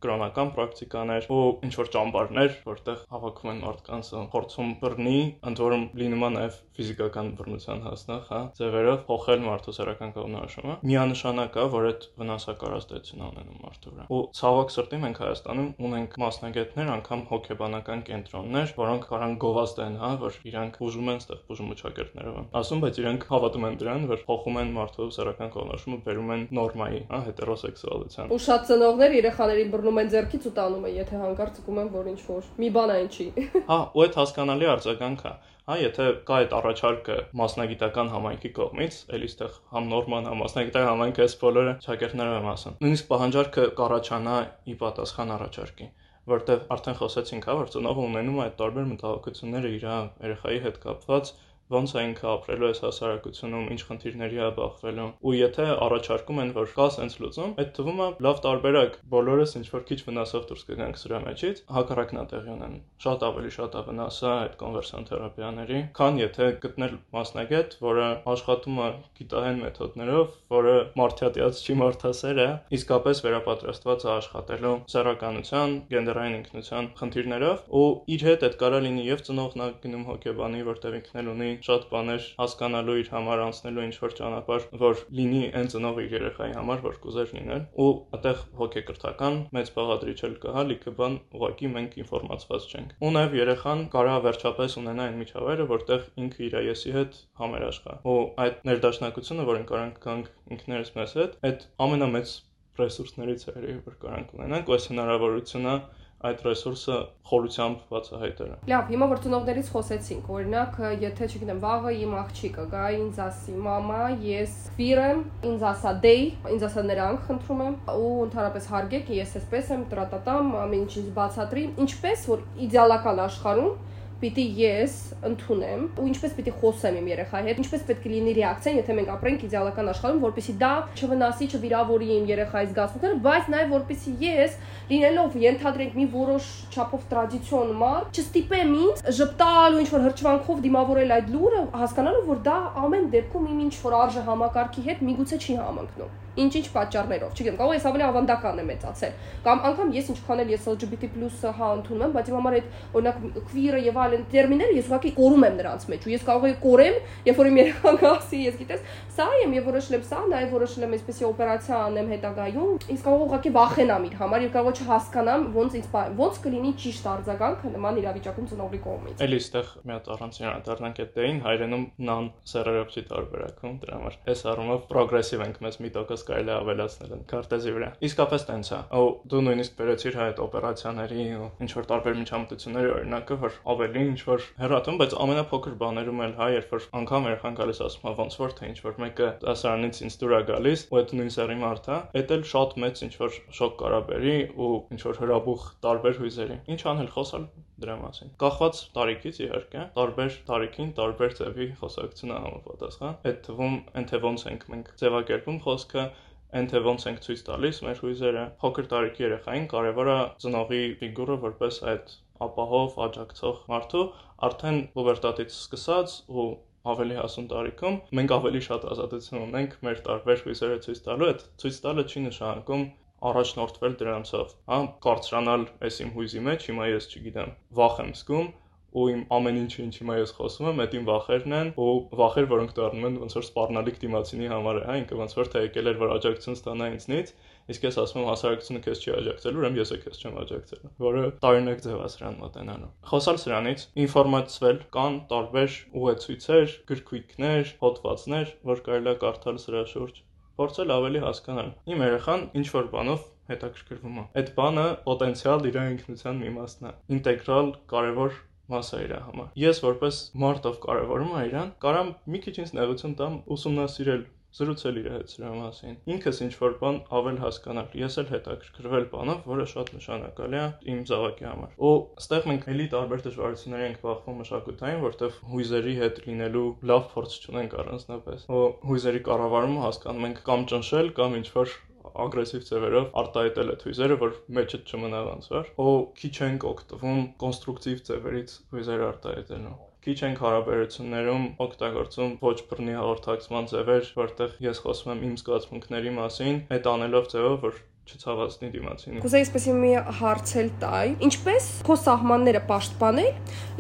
կրոնական պրակտիկաներ ու ինչ որ ճամբարներ, որտեղ հավաքում են մարդկանց փորձում բռնի, ընդ որում լինում է նաև ֆիզիկական բռնության հասնող, հա, ձևերով փոխել մարդու սեռական կողմնորոշումը։ Միանշանակ է, որ այդ վնասակար ազդեցություն ունենում մարդու վրա։ Ու ցավոք սրտի մենք Հայաստանում ունենք մասնագետներ, անգամ հոգեբանական կենտրոններ, որոնք կարան գովազդեն, հա, որ իրանք ուժում են ստեղ բուժում ուշագրներով։ Ասում, բայց իրանք հավատում են դրան, որ փոխում են մարդու սեռական կողմնորոշումը, բերում են նորմայի, հա, հետերոսեքսուալության։ Ու շատ ծնողներ երեխաներին բռնում բռնում են ձեռքից ու տանում են, եթե հանկարծ զգում են, որ ինչ որ մի բան այն չի։ Հա, ու այդ հասկանալի արձագանք է։ Հա, եթե կա այդ առաջարկը մասնագիտական համայնքի կողմից, էլի ստեղ համ նորման, համ մասնագիտական համայնքը էս բոլորը շակերտներով եմ ասում։ Նույնիսկ պահանջարկը կառաջանա ի պատասխան առաջարկի որտեղ արդեն խոսեցինք, հա, որ ծնողը ունենում է այդ տարբեր մտահոգությունները իր երեխայի հետ կապված ոնց է ինքը ապրելու այս հասարակությունում, ինչ խնդիրների է բախվելու։ Ու եթե առաջարկում են, որ կա sense լուծում, այդ թվում է լավ տարբերակ բոլորս ինչ որ քիչ վնասով դուրս կգանք սրա մեջից, հակառակն է տեղի ունենում։ Շատ ավելի շատ է վնասը այդ կոնվերսիոն թերապիաների, քան եթե գտնել մասնագետ, որը աշխատում է գիտահեն մեթոդներով, որը մարդյատյաց չի մարդասեր է, իսկապես վերապատրաստված է աշխատելու սեռականության, գենդերային ինքնության խնդիրներով ու իր հետ այդ կարա լինի եւ ծնողն է գնում հոգեբանի, որտեղ ինքն էլ ունի շատ բաներ հասկանալու իր համար անցնելու ինչ որ ճանապարհ, որ լինի այն ծնողը իր երեխայի համար, որ կուզեր լինել, ու այդտեղ հոգեկրթական մեծ բաղադրիչ էլ կհա, լիքը բան ուղակի մենք ինֆորմացված չենք։ Ու նաև երեխան կարա վերջապես ունենա այն միջավայրը, որտեղ ինքը իր եսի հետ համերաշխա։ Ու այդ ներդաշնակությունը, որին կարանք գանք ինքներս մեզ հետ, այդ ամենամեծ ռեսուրսներից է, որ կարանք ունենանք, ու այս հնարավորությունը այդ ռեսուրսը խորությամբ բացահայտելը։ Լավ, հիմա որ ծնողներից խոսեցինք, օրինակ, եթե չգիտեմ, վաղը իմ աղջիկը գա ինձ ասի, մամա, ես քվիր եմ, ինձ ասա դեյ, ինձ ասա նրանք խնդրում եմ, ու ընդհանրապես հարգեք, ես էսպես եմ, տրատատամ, ամեն ինչ ինձ բացատրի, ինչպես որ իդեալական աշխարհում պիտի ես ընդունեմ ու ինչպես պիտի խոսեմ իմ երեխայի հետ, ինչպես պետք է լինի ռեակցիան, եթե մենք ապրենք իդեալական աշխարհում, որպեսզի դա չվնասի, չվիրավորի իմ երեխայի զգացմունքները, բայց նաև որպեսզի ես լինելով ենթադրենք մի որոշ չափով տրադիցիոն մարդ, չստիպեմ ինձ ժպտալ ու ինչ որ հրճվանքով դիմավորել այդ լուրը, հասկանալով որ դա ամեն դեպքում իմ ինչ որ արժե համակարգի հետ միգուցե չի համընկնում ինչ-ինչ պատճառներով։ Չգիտեմ, կարող է ավելի ավանդական է մեծացել։ Կամ անգամ ես ինչքան էլ ես LGBT+ հա ընդունում եմ, բայց իմ համար այդ օրինակ քվիրը եւ այլն տերմինները ես ուղղակի կորում եմ նրանց մեջ ու ես կարող եմ կորեմ, երբ որ իմ երեխան գասի, ես գիտես, սա եմ եւ որոշել եմ սա, նաեւ որոշել եմ այսպեսի օպերացիա անեմ հետագայում, իսկ կարող ուղղակի վախենամ իր համար եւ կարող չհասկանամ ոնց ինձ ոնց կլինի ճիշտ արձագանքը նման իրավիճակում ծնողի կողմից։ Էլի ստեղ մի հատ առանցին անդառնանք այդ դեին հայրենում նան սերերոպսի տարբերակում դրա համար։ Այս առումով պրոգրեսիվ ենք մեզ մի տոկոս կարելի ավելացնել են քարտեզի վրա։ Իսկապես տենց է։ Ու դու նույնիսկ վերեցիր հայ այդ օպերացիաների ու ինչ որ տարբեր միջամտությունների օրինակը, որ ավելի ինչ որ հերատում, բայց ամենափոքր բաներում էլ հա, երբ որ անգամ երախան գալիս ասում, հա ոնց որ թե ինչ որ մեկը դասարանից ինձ դուր է գալիս, ու այդ նույն սերի մարդ է, այդ էլ շատ մեծ ինչ որ շոկ կարա բերի ու ինչ որ հրաբուխ տարբեր հույզերի։ Ինչ անել խոսալ դրա մասին։ Կախված տարիքից իհարկե, տարբեր տարիքին տարբեր ձևի խոսակցություն է համապատասխան։ Այդ թվում այն թե ոնց ենք մենք ձևակերպում խոսքը Այն թե ոնց ենք ցույց տալիս մեր հույզերը, փոքր տարիքի երեխային կարևոր է ծնողի ֆիգուրը որպես այդ ապահով աջակցող մարդու արդեն պուբերտատից սկսած ու ավելի հասուն տարիքում մենք ավելի շատ ազատություն ունենք մեր տարբեր հույզերը ցույց տալու հետ ցույց տալը չի նշանակում առաջնորդվել դրանցով հա կարծրանալ այս իմ հույզի մեջ հիմա ես չգիտեմ վախ եմ զգում ու իմ ամեն ինչը ինչ հիմա ես խոսում եմ, այդ իմ վախերն են, ու վախեր, որոնք դառնում են ոնց որ սպառնալիք դիմացինի համար է, հա, ինքը ոնց որ թե եկել էր որ աջակցություն ստանա ինձնից, իսկ ես ասում եմ հասարակությունը քեզ չի աջակցելու, ուրեմն ես քեզ չեմ աջակցելու, որը տարօրինակ ձև է սրան մոտենալու։ Խոսալ սրանից, ինֆորմացվել կան տարբեր ուղեցույցեր, գրքույկներ, հոդվածներ, որ կարելի է կարդալ սրա շուրջ փորձել ավելի հասկանալ։ Իմ երեխան ինչ որ բանով հետաքրքրվում է։ Այդ բանը պոտենցիալ իր ինքնության մի մասն է։ Ինտեգրալ կարևոր մաս է իր համար։ Ես որպես մարդով կարևորում եմ իրան, կարամ մի քիչ ինձ նեղություն տամ ուսումնասիրել զրուցել իր հետ սրա մասին։ Ինքս ինչ որ բան ավել հասկանալ։ Ես էլ հետաքրքրվել բանով, որը շատ նշանակալի է իմ զավակի համար։ Ու այստեղ մենք էլի տարբեր դժվարությունների ենք բախվում մշակութային, որտեղ հույզերի հետ լինելու լավ փորձ չունենք առանձնապես։ Ու հույզերի կառավարումը հասկանում ենք կամ ճնշել, կամ ինչ որ ագրեսիվ ձևերով արտահայտել այդ հույզերը, որ մեջը չմնա ոնց որ, ու քիչ ենք օգտվում կոնստրուկտիվ ձևերից հույզերը արտահայտելու քիչ ենք հարաբերություններում օգտագործում ոչ բռնի հաղորդակցման ձևեր, որտեղ ես խոսում եմ իմ զգացմունքների մասին, այդ անելով ձևով, որ չցավացնի դիմացինին։ Կուզեի այսպեսի մի հարցել տալ։ Ինչպես քո սահմանները պաշտպանել,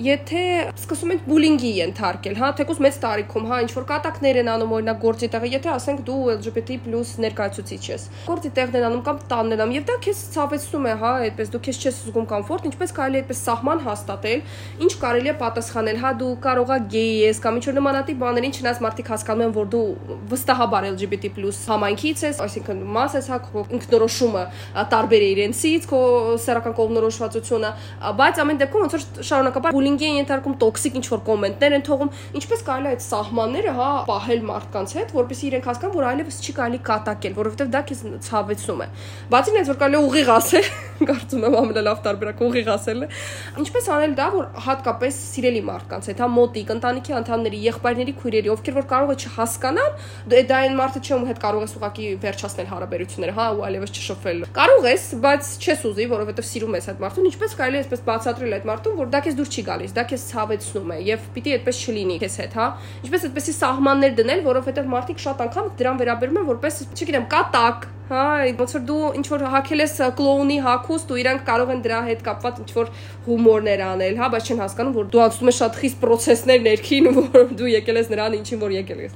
եթե սկսում եք բուլինգի ենթարկել, հա, թեկուզ մեծ տարիքում, հա, ինչ որ կատակներ են անում, օրինակ գործի տեղը, եթե ասենք դու LGBT+ ներկայացուցիչ ես։ Գործի տեղն են անում կամ տանն են անում, եւ դա քեզ ցավեցնում է, հա, այդպես դու քեզ չես զգում կոմֆորտ, ինչպես կարելի է այդպես սահման հաստատել, ինչ կարելի է պատասխանել, հա, դու կարողա գեյ ես կամ ինչ որ նմանատիպ բաներին չնայած մարդիկ հասկանում են, որ դու վստահաբար LGBT+ համայնքից ես, այսինքն մաս ես, հա, ինքնորոշ որոշումը տարբեր է իրենցից, քո սեռական կողմնորոշվածությունը, բայց ամեն դեպքում ոնց որ շարունակաբար բուլինգի են ենթարկում, տոքսիկ ինչ որ կոմենտներ են թողում, ինչպես կարելի է այդ սահմանները, հա, պահել մարդկանց հետ, որպեսզի իրենք հասկանան, որ այլևս չի կարելի կատակել, որովհետև դա քեզ ցավեցնում է։ Բացի նայած որ կարելի ուղիղ ասել, կարծում եմ ամենալավ տարբերակը ուղիղ ասելն է։ Ինչպես անել դա, որ հատկապես սիրելի մարդկանց հետ, հա, մոտիկ, ընտանիքի անդամների, եղբայրների, քույրերի, ովքեր որ կարող է չհասկանան, դա այն մարդը չի ում հետ կարող ես ուղակի վերջացնել հարաբերությունները, հա, ու այլևս շփվել։ Կարող ես, բայց չես ուզի, որովհետև սիրում ես այդ մարդուն, ինչպես կարելի է այսպես բացատրել այդ մարդուն, որ դա քեզ դուր չի գալիս, դա քեզ ցավեցնում է եւ պիտի այդպես չլինի քեզ հետ, հա։ Ինչպես այդպեսի սահմաններ դնել, որովհետև մարդիկ շատ անգամ դրան վերաբերում են որպես, չգիտեմ, կատակ, Հա, ոնց որ դու ինչ որ հակել ես կլոունի հակուստ ու իրանք կարող են դրա հետ կապված ինչ որ հումորներ անել, հա, բայց չեն հասկանում, որ դու անցնում ես շատ խիստ process-ներ ներքին, որ դու եկել ես նրան ինչին որ եկել ես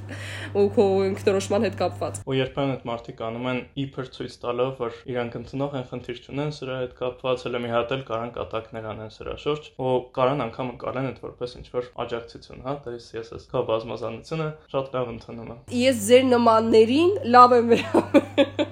ու քո ինքնորոշման հետ կապված։ Ու երբեմն այդ մարդիկ անում են իբր ցույց տալով, որ իրանք ընդունող են խնդիր չունեն սրա հետ կապված, հələ մի հատ էլ կարան կատակներ անեն սրա շուրջ, ու կարան անգամ կարան այդ որպես ինչ որ աջակցություն, հա, դες ես ես քո բազմազանությունը շատ լավ ընդունում եմ։ Ես ձեր նմաններին լավ եմ վերաբերվում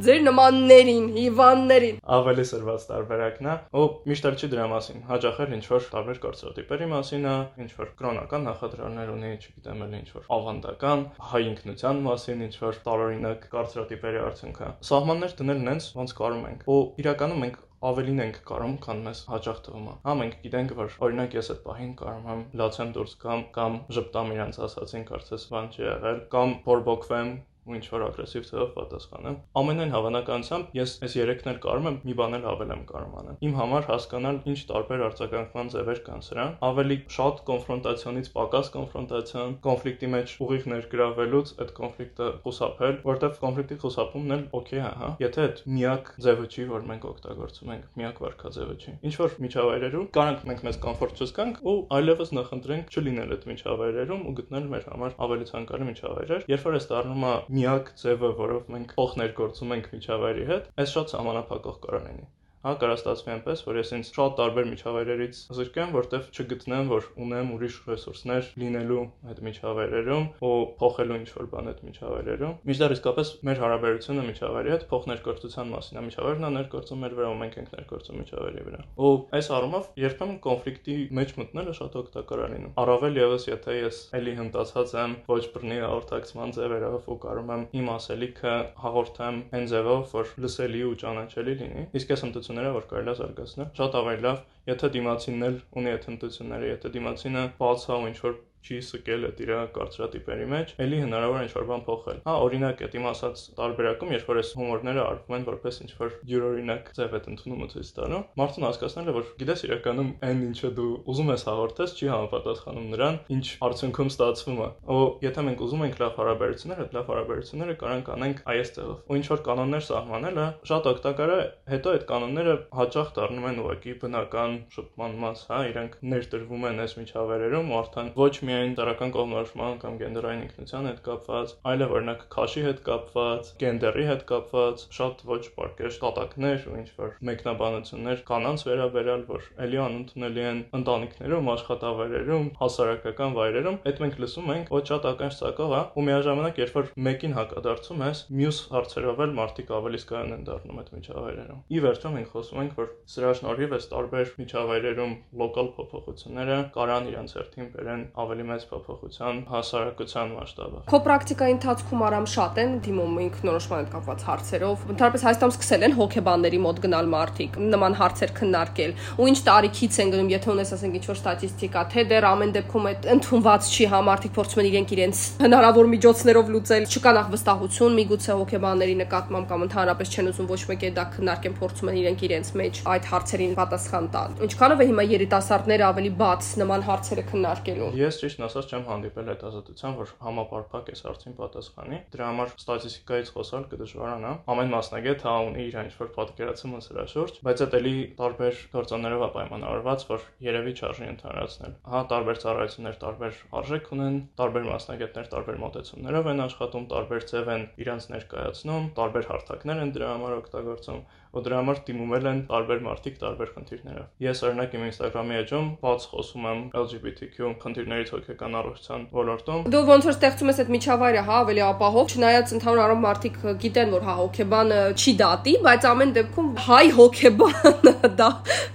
ձեր նմաններին, հիվանդներին։ Ավելի սրված տարբերակն է, ու միշտ էլ չի դրա մասին։ Հաճախ էլ ինչ որ տարբեր կարծրատիպերի մասին է, ինչ որ կրոնական նախադրյալներ ունի, չգիտեմ, էլ ինչ որ ավանդական հայ ինքնության մասին, ինչ որ տարօրինակ կարծրատիպերի արդյունք է։ Սահմաններ դնել նենց ոնց կարում ենք։ Ու իրականում մենք ավելին ենք կարում, քան մեզ հաճախ թվում է։ Հա մենք գիտենք, որ օրինակ ես այդ պահին կարում եմ լացեմ դուրս կամ կամ ժպտամ իրանց ասացին, կարծես բան չի եղել, կամ բորբոքվեմ ու ինչ որ ագրեսիվ ձևով պատասխանեմ։ Ամենայն հավանականությամբ ես այս երեքն էլ կարում եմ մի բան էլ ավել եմ կարող անել։ Իմ համար հասկանալ ինչ տարբեր արձագանքման ձևեր կան սրան, ավելի շատ կոնֆրոնտացիոնից պակաս կոնֆրոնտացիոն, կոնֆլիկտի մեջ ուղիղ ներգրավելուց այդ կոնֆլիկտը խուսափել, որտեղ կոնֆլիկտի խուսափումն էլ օքեյ է, հա։ Եթե այդ միակ ձևը չի, որ մենք օգտագործում ենք, միակ վարքաձևը չի։ Ինչ որ միջավայրերում կարանք մենք մեզ կոմֆորտ չզգանք ու այլևս նախընտրենք չլինել այդ միջավայրերում ու գտնել մեր համար ավելի ցանկալի միջավայրեր։ Երբ որ այս դառնում է միակ ձևը, որով մենք փոխ ներգործում ենք միջավայրի հետ, այս շատ համանապակող կարող լինի։ Հա, կարա ստացվի այնպես, որ ես ինձ շատ տարբեր միջավայրերից զրկեմ, որտեվ չգտնեմ, որ ունեմ ուրիշ ռեսուրսներ լինելու այդ միջավայրերում ու փոխելու ինչ-որ բան այդ միջավայրերում։ Միջդեռ իսկապես մեր հարաբերությունը միջավայրի հետ փոխներգործության մասին է։ Միջավայրն է ներգործում մեր վրա, ու մենք ենք ներգործում միջավայրի վրա։ Ու այս առումով երբեմն կոնֆլիկտի մեջ մտնելը շատ օգտակար է լինում։ Առավել եւս, եթե ես էլի հմտացած եմ ոչ բռնի հաղորդակցման ձևերով ու կարող եմ իմ ասելիքը հաղորդեմ այն ձևով, որ լսելի ու ճանաչելի լինի։ Իսկ ես հմտություն հմտությունները, որ կարելի է զարգացնել։ Շատ ավելի լավ, եթե դիմացինն էլ ունի այդ հմտությունները, եթե դիմացինը բաց է ու ինչ որ չի սկել այդ իր կարծրատիպերի մեջ, ելի հնարավոր է ինչ-որ բան փոխել։ Հա, օրինակ, այդ իմ ասած տարբերակում, երբ որ այս հումորները արվում են որպես ինչ-որ յուրօրինակ ձև այդ ընդունումը ցույց տալու, մարդուն հասկացնել է, որ գիտես իրականում այն ինչը դու ուզում ես հաղորդես, չի համապատասխանում նրան, ինչ արդյունքում ստացվում է։ Ու եթե մենք ուզում ենք լավ հարաբերություններ, այդ լավ հարաբերությունները կարան կանենք այս ձևով։ Ու ինչ որ կանոններ սահմանելը շատ օգտակար է, հետո այդ կանոնները հաճախ դառնում են ուղղակի բնական շփման մաս, հա, իրենք ներդրվում են այս միջավայրերում, արդեն ոչ միայն տարական կողմնորոշման կամ գենդերային ինքնության հետ կապված, այլև օրինակ քաշի հետ կապված, գենդերի հետ կապված, շատ ոչ պարկեշ կատակներ ու ինչ որ մեկնաբանություններ կանանց վերաբերյալ, որ ելի անընդունելի են ընտանիքներում, աշխատավայրերում, հասարակական վայրերում, այդ մենք լսում ենք ոչ շատ ականջակող է, ու միաժամանակ երբ որ մեկին հակադարձում ես, մյուս հարցերով էլ մարդիկ ավելի զգայուն են դառնում այդ միջավայրերում։ Ի վերջո մենք խոսում ենք, որ սրա շնորհիվ այս տարբեր միջավայրերում լոկալ փոփոխությունները կարան իրենց հերթին բերեն ավելի մեծ փոփոխության հասարակության մասշտաբով։ Քո պրակտիկայի ընթացքում արամ շատ են դիմում ինքնորոշման հետ կապված հարցերով։ Ընդհանրապես Հայաստանում սկսել են հոկեբանների մոտ գնալ մարդիկ նման հարցեր քննարկել։ Ու ինչ տարիքից են գնում, եթե ունես ասենք ինչ-որ ստատիստիկա, թե դեռ ամեն դեպքում այդ ընդունված չի, հա մարդիկ փորձում են իրենք իրենց հնարավոր միջոցներով լուծել։ Չկա նախ վստահություն, միգուցե հոկեբանների նկատմամբ կամ ընդհանրապես չեն ուզում ոչ մեկը դա քննարկեն, փորձում են իրենք իրենց մեջ այդ հարցերին պատասխան տալ։ Ինչքանով է հիմա երիտասարդները ավելի բաց նման հարցերը քննարկելու։ Ես ճիշտ ասած չեմ հանդիպել այդ ազատության, որ համապարփակ էս հարցին պատասխանի։ Դրա համար ստատիստիկայից խոսալ կդժվարանա։ Ամեն մասնագետ հա ունի իր ինչ-որ պատկերացումը սրա շուրջ, բայց դա էլի տարբեր գործոններով պայմանավորված, որ երևի չարժի ընդհանրացնել։ Հա, տարբեր ծառայություններ տարբեր արժեք ունեն, տարբեր մասնագետներ տարբեր մոտեցումներով են աշխատում, տարբեր ձև են իրանց ներկայացնում, տարբեր հարթակներ են դրա համար օգտագործում ու դրա համար դիմումել են տարբեր մարդիկ տարբեր խնդիրներով։ Ես օրինակ իմ Instagram-ի էջում բաց խոսում եմ LGBTQ խնդիրներից հոգեկան առողջության ոլորտում։ Դու ոնց որ ստեղծում ես այդ միջավայրը, հա, ավելի ապահով, չնայած ընդհանուր առմամբ մարդիկ գիտեն, որ հա հոգեբանը չի դատի, բայց ամեն դեպքում հայ հոգեբանը դա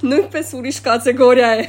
նույնպես ուրիշ կատեգորիա է։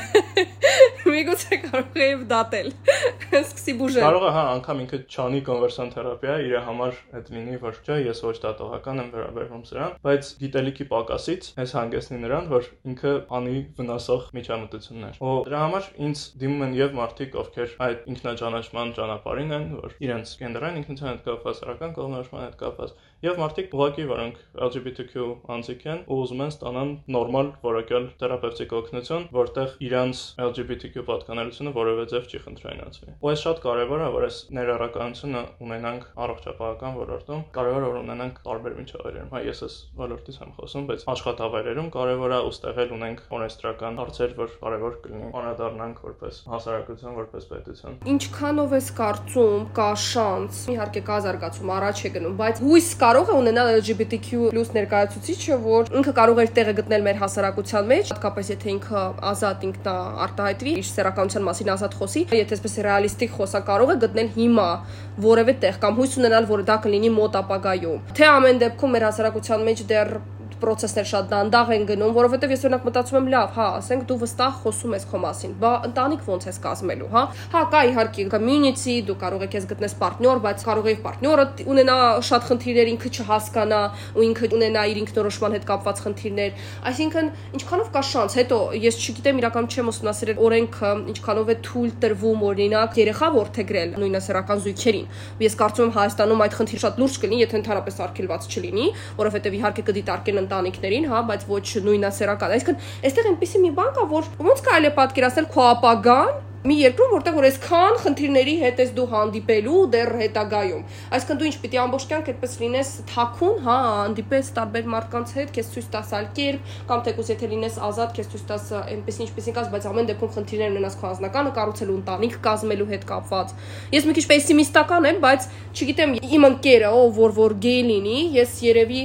Միգուցե կարող է դատել։ Սկսի բուժել։ Կարող է հա անգամ ինքը չանի կոնվերսիոն թերապիա, իր համար այդ լինի, որ չէ, ես ոչ դատողական եմ վերաբերվում սրան, բայց գիտելի գիտելիքի պակասից այս հանգեցնի նրան, որ ինքը անի վնասող միջամտություններ։ Ու դրա համար ինձ դիմում են եւ մարդիկ, ովքեր այդ ինքնաճանաչման ճանապարհին են, որ իրենց գենդերային ինքնության հետ կապված, սեռական կողմնորոշման հետ կապված, եւ մարդիկ ուղղակի, որոնք LGBTQ անձիկ են ու ուզում են ստանան նորմալ որակյալ թերապևտիկ օգնություն, որտեղ իրանց LGBTQ պատկանելությունը որևէ ձև չի խնդրայնացվի։ Ու այս շատ կարեւոր է, որ այս ներառականությունը ունենանք առողջապահական ոլորտում, կարեւոր է որ ունենանք տարբեր միջավայրերում։ Հա, ես այս ոլորտից եմ խոսում, բայց աշխատավայրերում կարևոր է ուստեղ էլ ունենք օրենսդրական հարցեր, որ կարևոր կլինի անդրադառնանք որպես հասարակություն, որպես պետություն։ Ինչքանով ես կարծում կա շանս, իհարկե կա զարգացում, առաջ է գնում, բայց հույս կարող է ունենալ LGBTQ+ ներկայացուցիչը, որ ինքը կարող է տեղը գտնել մեր հասարակության մեջ, հատկապես եթե ինքը ազատ ինքնա արտահայտվի, իր սեռականության մասին ազատ խոսի, եթե այսպես ռեալիստիկ խոսա, կարող է գտնել հիմա որևէ տեղ կամ հույս ունենալ, որ դա կլինի մոտ ապագայում։ Թե ամեն դեպքում մեր հասարակության մեջ դեռ process-ներ շատ դանդաղ են գնում, որովհետև ես օրինակ մտածում եմ, լավ, հա, ասենք դու վստահ խոսում ես քո մասին, բա ընտանիք ո՞նց ես կազմելու, հա։ Հա, կա իհարկե community, դու կարող ես գտնես partner, բայց կարող է partner-ը ունենա շատ խնդիրներ, ինքը չհասկանա ու ինքը ունենա իր ինքնորոշման հետ կապված խնդիրներ։ Այսինքն, ինչքանով կա շանս, հետո ես չգիտեմ իրական չեմ ուսումնասիրել օրենքը, ինչքանով է թույլ տրվում օրինակ երեխա ворթեգրել նույնը սեռական զույգերին։ Ես կարծում եմ Հայաստանում այդ խնդիրը շատ լուրջ կլինի, եթե ընդհանրապես արգելված չլինի, որովհետև իհարկե կդիտարկեն ընտանիքներին, հա, բայց ոչ նույնասեռական։ Այսինքն, այստեղ այնպեսի մի բան կա, որ ոնց կարելի է պատկերացնել քո ապագան մի երկրում, որտեղ որ այսքան խնդիրների հետ ես դու հանդիպելու դեռ հետագայում։ Այսինքն դու ինչ պիտի ամբողջ կյանք այդպես լինես թաքուն, հա, հանդիպես տարբեր մարդկանց հետ, քեզ ցույց տաս այլ կերպ, կամ թեկուզ եթե լինես ազատ, քեզ ցույց տաս այնպես ինչպեսին կաս, բայց ամեն դեպքում խնդիրներ ունենաս քո անձնականը կառուցելու ընտանիք կազմելու հետ կապված։ Ես մի քիչ պեսիմիստական եմ, բայց չգիտեմ, իմ ընկերը, ով որ որ գեյ լինի, ես երևի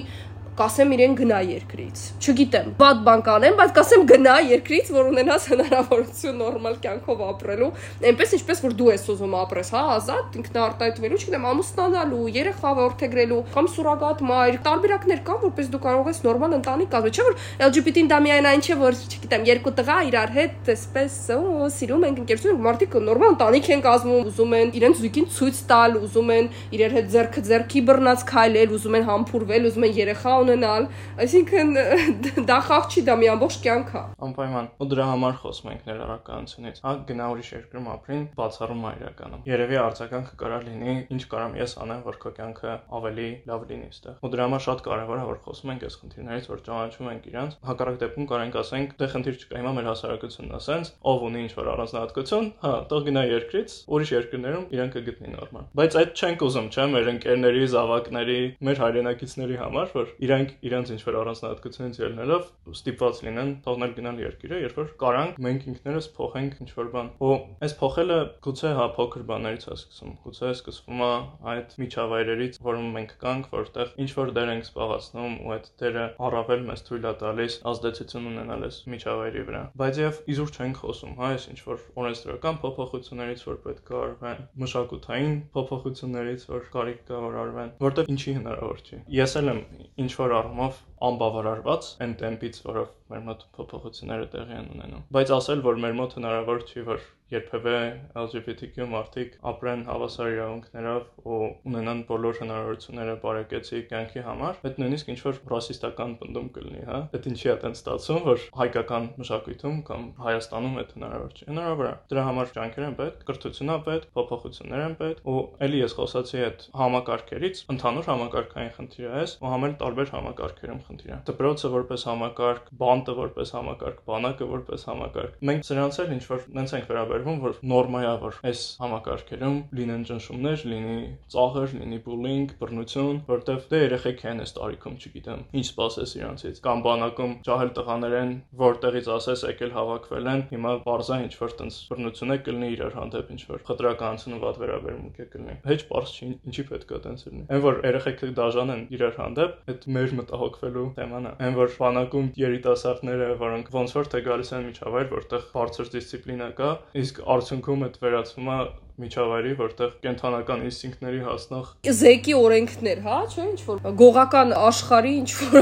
կասեմ իրեն գնա երկրից։ Չգիտեմ, բադ բան կանեմ, բայց կասեմ գնա երկրից, որ ունենաս հնարավորություն նորմալ կյանքով ապրելու, այնպես ինչպես որ դու ես ուզում ապրես, հա, ազատ ինքնարտահայտվելու, չգիտեմ, ամուսնանալու, երեխա որդեգրելու կամ սուրոգատ մայր, տարբերակներ կան, որպես դու կարող ես նորմալ ընտանիք կազմել, չէ՞ որ LGBT-ին դա միայն այն չէ, որ չգիտեմ, երկու տղա իրար հետ այսպես սիրում են ընկերություն, մարդիկ նորմալ ընտանիք են կազմում, ուզում են իրենց զույգին ցույց տալ, ուզում են իրար հետ ձեռքը ձեռքի բռնած քայլել, ուզում են համբուրվել, ուզում են երեխա ունենալ, այսինքն դա խաղ չի, դա մի ամբողջ կյանք է։ Անպայման։ Ու դրա համար խոսում ենք ներառականությունից։ Հա գնա ուրիշ երկրում ապրին, բացառում է իրականում։ Երևի արձագանքը կարա լինի, ինչ կարամ ես անեմ, որ քո կյանքը ավելի լավ լինի այստեղ։ Ու դրա համար շատ կարևոր է որ խոսում ենք այս խնդիրներից, որ ճանաչում ենք իրանց։ Հակառակ դեպքում կարենք ասենք, դե խնդիր չկա, հիմա մեր հասարակությունն ասենց, ով ունի ինչ որ առանձնահատկություն, հա, թող գնա երկրից, ուրիշ երկրներում իրեն կգտնի նորմալ։ Բայց այդ չենք ուզում, չէ՞, մեր ընկերների, զավակների, մեր հայրենակիցների համար, որ իրանք իրանց ինչ որ առանձնահատկությունից ելնելով ստիպված լինեն թողնել գնալ երկիրը, երբ որ կարանք մենք ինքներս փոխենք ինչ որ բան։ Ու այս փոխելը գուցե հա փոքր բաներից է սկսում։ Գուցե սկսվում է այդ միջավայրերից, որում մենք կանք, որտեղ ինչ որ դեր ենք զբաղացնում ու այդ դերը առավել մեզ թույլ է տալիս ազդեցություն ունենալ այս միջավայրի վրա։ Բայց եւ իզուր չենք խոսում, հա, այս ինչ որ օրենսդրական փոփոխություններից, որ պետք է արվեն, մշակութային փոփոխություններից, որ կարիք կա որ արվեն, որտեղ ինչի հնարավոր չի։ Ես էլ եմ ինչ որ առումով անբավարարված այն տեմպից, որով մեր մոտ փոփոխությունները տեղի են ունենում։ Բայց ասել, որ մեր մոտ հնարավոր չի, որ երբևէ LGBTQ մարդիկ ապրեն հավասար իրավունքներով ու ունենան բոլոր հնարավորությունները բարեկեցիկ կյանքի համար, այդ նույնիսկ ինչ որ ռասիստական բնդում կլինի, հա։ Այդ ինչի է այդպես ստացվում, որ հայկական մշակույթում կամ Հայաստանում այդ հնարավոր չի։ Հնարավոր է։ Դրա համար ջանքեր են պետք, կրթություն է պետք, փոփոխություններ են պետք, ու ելի ես խոսացի այդ համակարգերից, ընդհանուր համակարգային խնդիր է ու համել տարբեր համակարգերում խնդիր է։ Դպրոցը որպես համակարգ, ֆոնտը որպես համակարգ, բանակը որպես համակարգ։ Մենք սրանց էլ ինչ որ նենց ենք վերաբերվում, որ նորմայավոր այս համակարգերում լինեն ճնշումներ, լինի ծաղր, լինի բուլինգ, բռնություն, որտեվ դե երեխեք են այս տարիքում, չգիտեմ, ինչ սпасես իրանցից։ Կամ բանակում ճահել տղաներ են, որտեղից ասես եկել հավաքվել են, հիմա բարձա ինչ որ տենց բռնություն է կլինի իրար հանդեպ ինչ որ խտրականություն վատ վերաբերմունք է կլինի։ Հեչ པարս չի, ինչի պետք է տենց լինի։ Այն որ երեխեք դաժան են իրար հանդեպ, այդ մեր մտահոգվելու թեման է։ Այն որ բանակում երիտասարդ երիտասարդները, որոնք ոնց որ թե գալիս են միջավայր, որտեղ բարձր դիսցիպլինա կա, իսկ արդյունքում այդ վերածվում է միջավայրի, որտեղ կենթանական ինստինկտների հասնող զեկի օրենքներ, հա, չէ, ինչ որ գողական աշխարհի ինչ որ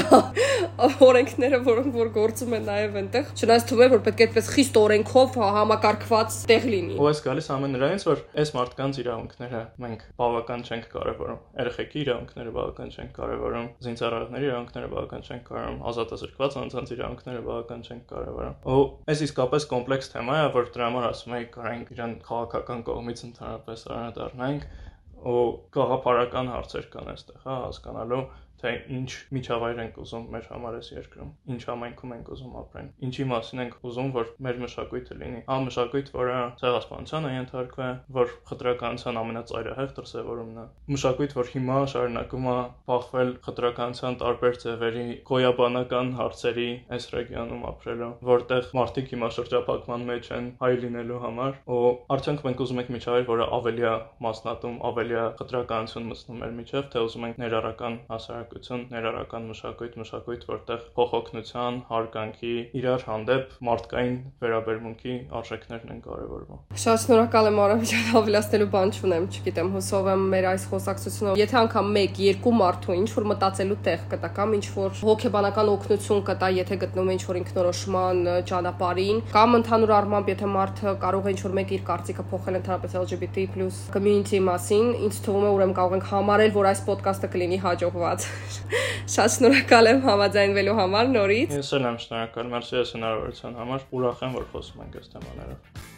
օրենքները, որոնք որ գործում են նաև այնտեղ, չնայած թվում է որ պետք է այդպես խիստ օրենքով համակարգված տեղ լինի։ Ու այս գալիս ամեն նրանից, որ այս մարդկանց իրավունքները մենք բավական չենք կարևորում։ Երեխեքի իրավունքները բավական չենք կարևորում, զինծառայողների իրավունքները բավական չենք կարևորում, ազատազրկված անձանց իրավունքները բավական չենք կարևորում։ Ու այս իսկապես կոմպլեքս թեմա է, որ դրա համար ասում եի կարանք իրան քաղաքական կողմից ընդհանրապես անդրադառնանք ու գաղափարական հարցեր կան այստեղ, հա, հասկանալու թե ինչ միջավայր ենք ուզում մեր համար այս երկրում, ինչ համայնքում ենք ուզում ապրեն, ինչի մասին ենք ուզում, որ մեր մշակույթը լինի։ Ահա մշակույթ, որը ցեղասպանության է ենթարկվում, որ խտրականության ամենածայրահեղ դրսևորումն է։ Մշակույթ, որ հիմա շարունակում է բախվել խտրականության տարբեր ձևերի, գոյաբանական հարցերի այս ռեգիոնում ապրելու, որտեղ մարդիկ հիմա շրջափակման մեջ են հայ լինելու համար, ու արդյոք մենք ուզում ենք միջավայր, որը ավելի է մասնատում, ավելի է խտրականություն մտցնում մեր միջև, թե ուզում ենք ներառական հասարակ հասարակություն, ներառական մշակույթ, մշակույթ, որտեղ փոխօգնության, հարգանքի, իրար հանդեպ մարդկային վերաբերմունքի արժեքներն են կարևորվում։ Շատ շնորհակալ եմ Արամ ջան, ավելացնելու բան չունեմ, չգիտեմ, հուսով եմ մեր այս խոսակցությունը, եթե անգամ 1-2 մարդու ինչ որ մտածելու տեղ կտա կամ ինչ որ հոգեբանական օգնություն կտա, եթե գտնվում ինչ որ ինքնորոշման ճանապարհին, կամ ընդհանուր առմամբ եթե մարդը կարող է ինչ որ մեկ իր կարծիքը փոխել ընդհանրապես LGBT+ community մասին, ինձ թվում է ուրեմն կարող ենք համարել, որ այս ոդկասթը կլինի հաջողված։ Շատ շնորհակալ եմ համաձայնվելու համար նորից։ Ես էլ եմ շնորհակալ, մերսի ես հնարավորության համար։ Ուրախ եմ, որ խոսում ենք այս թեմաներով։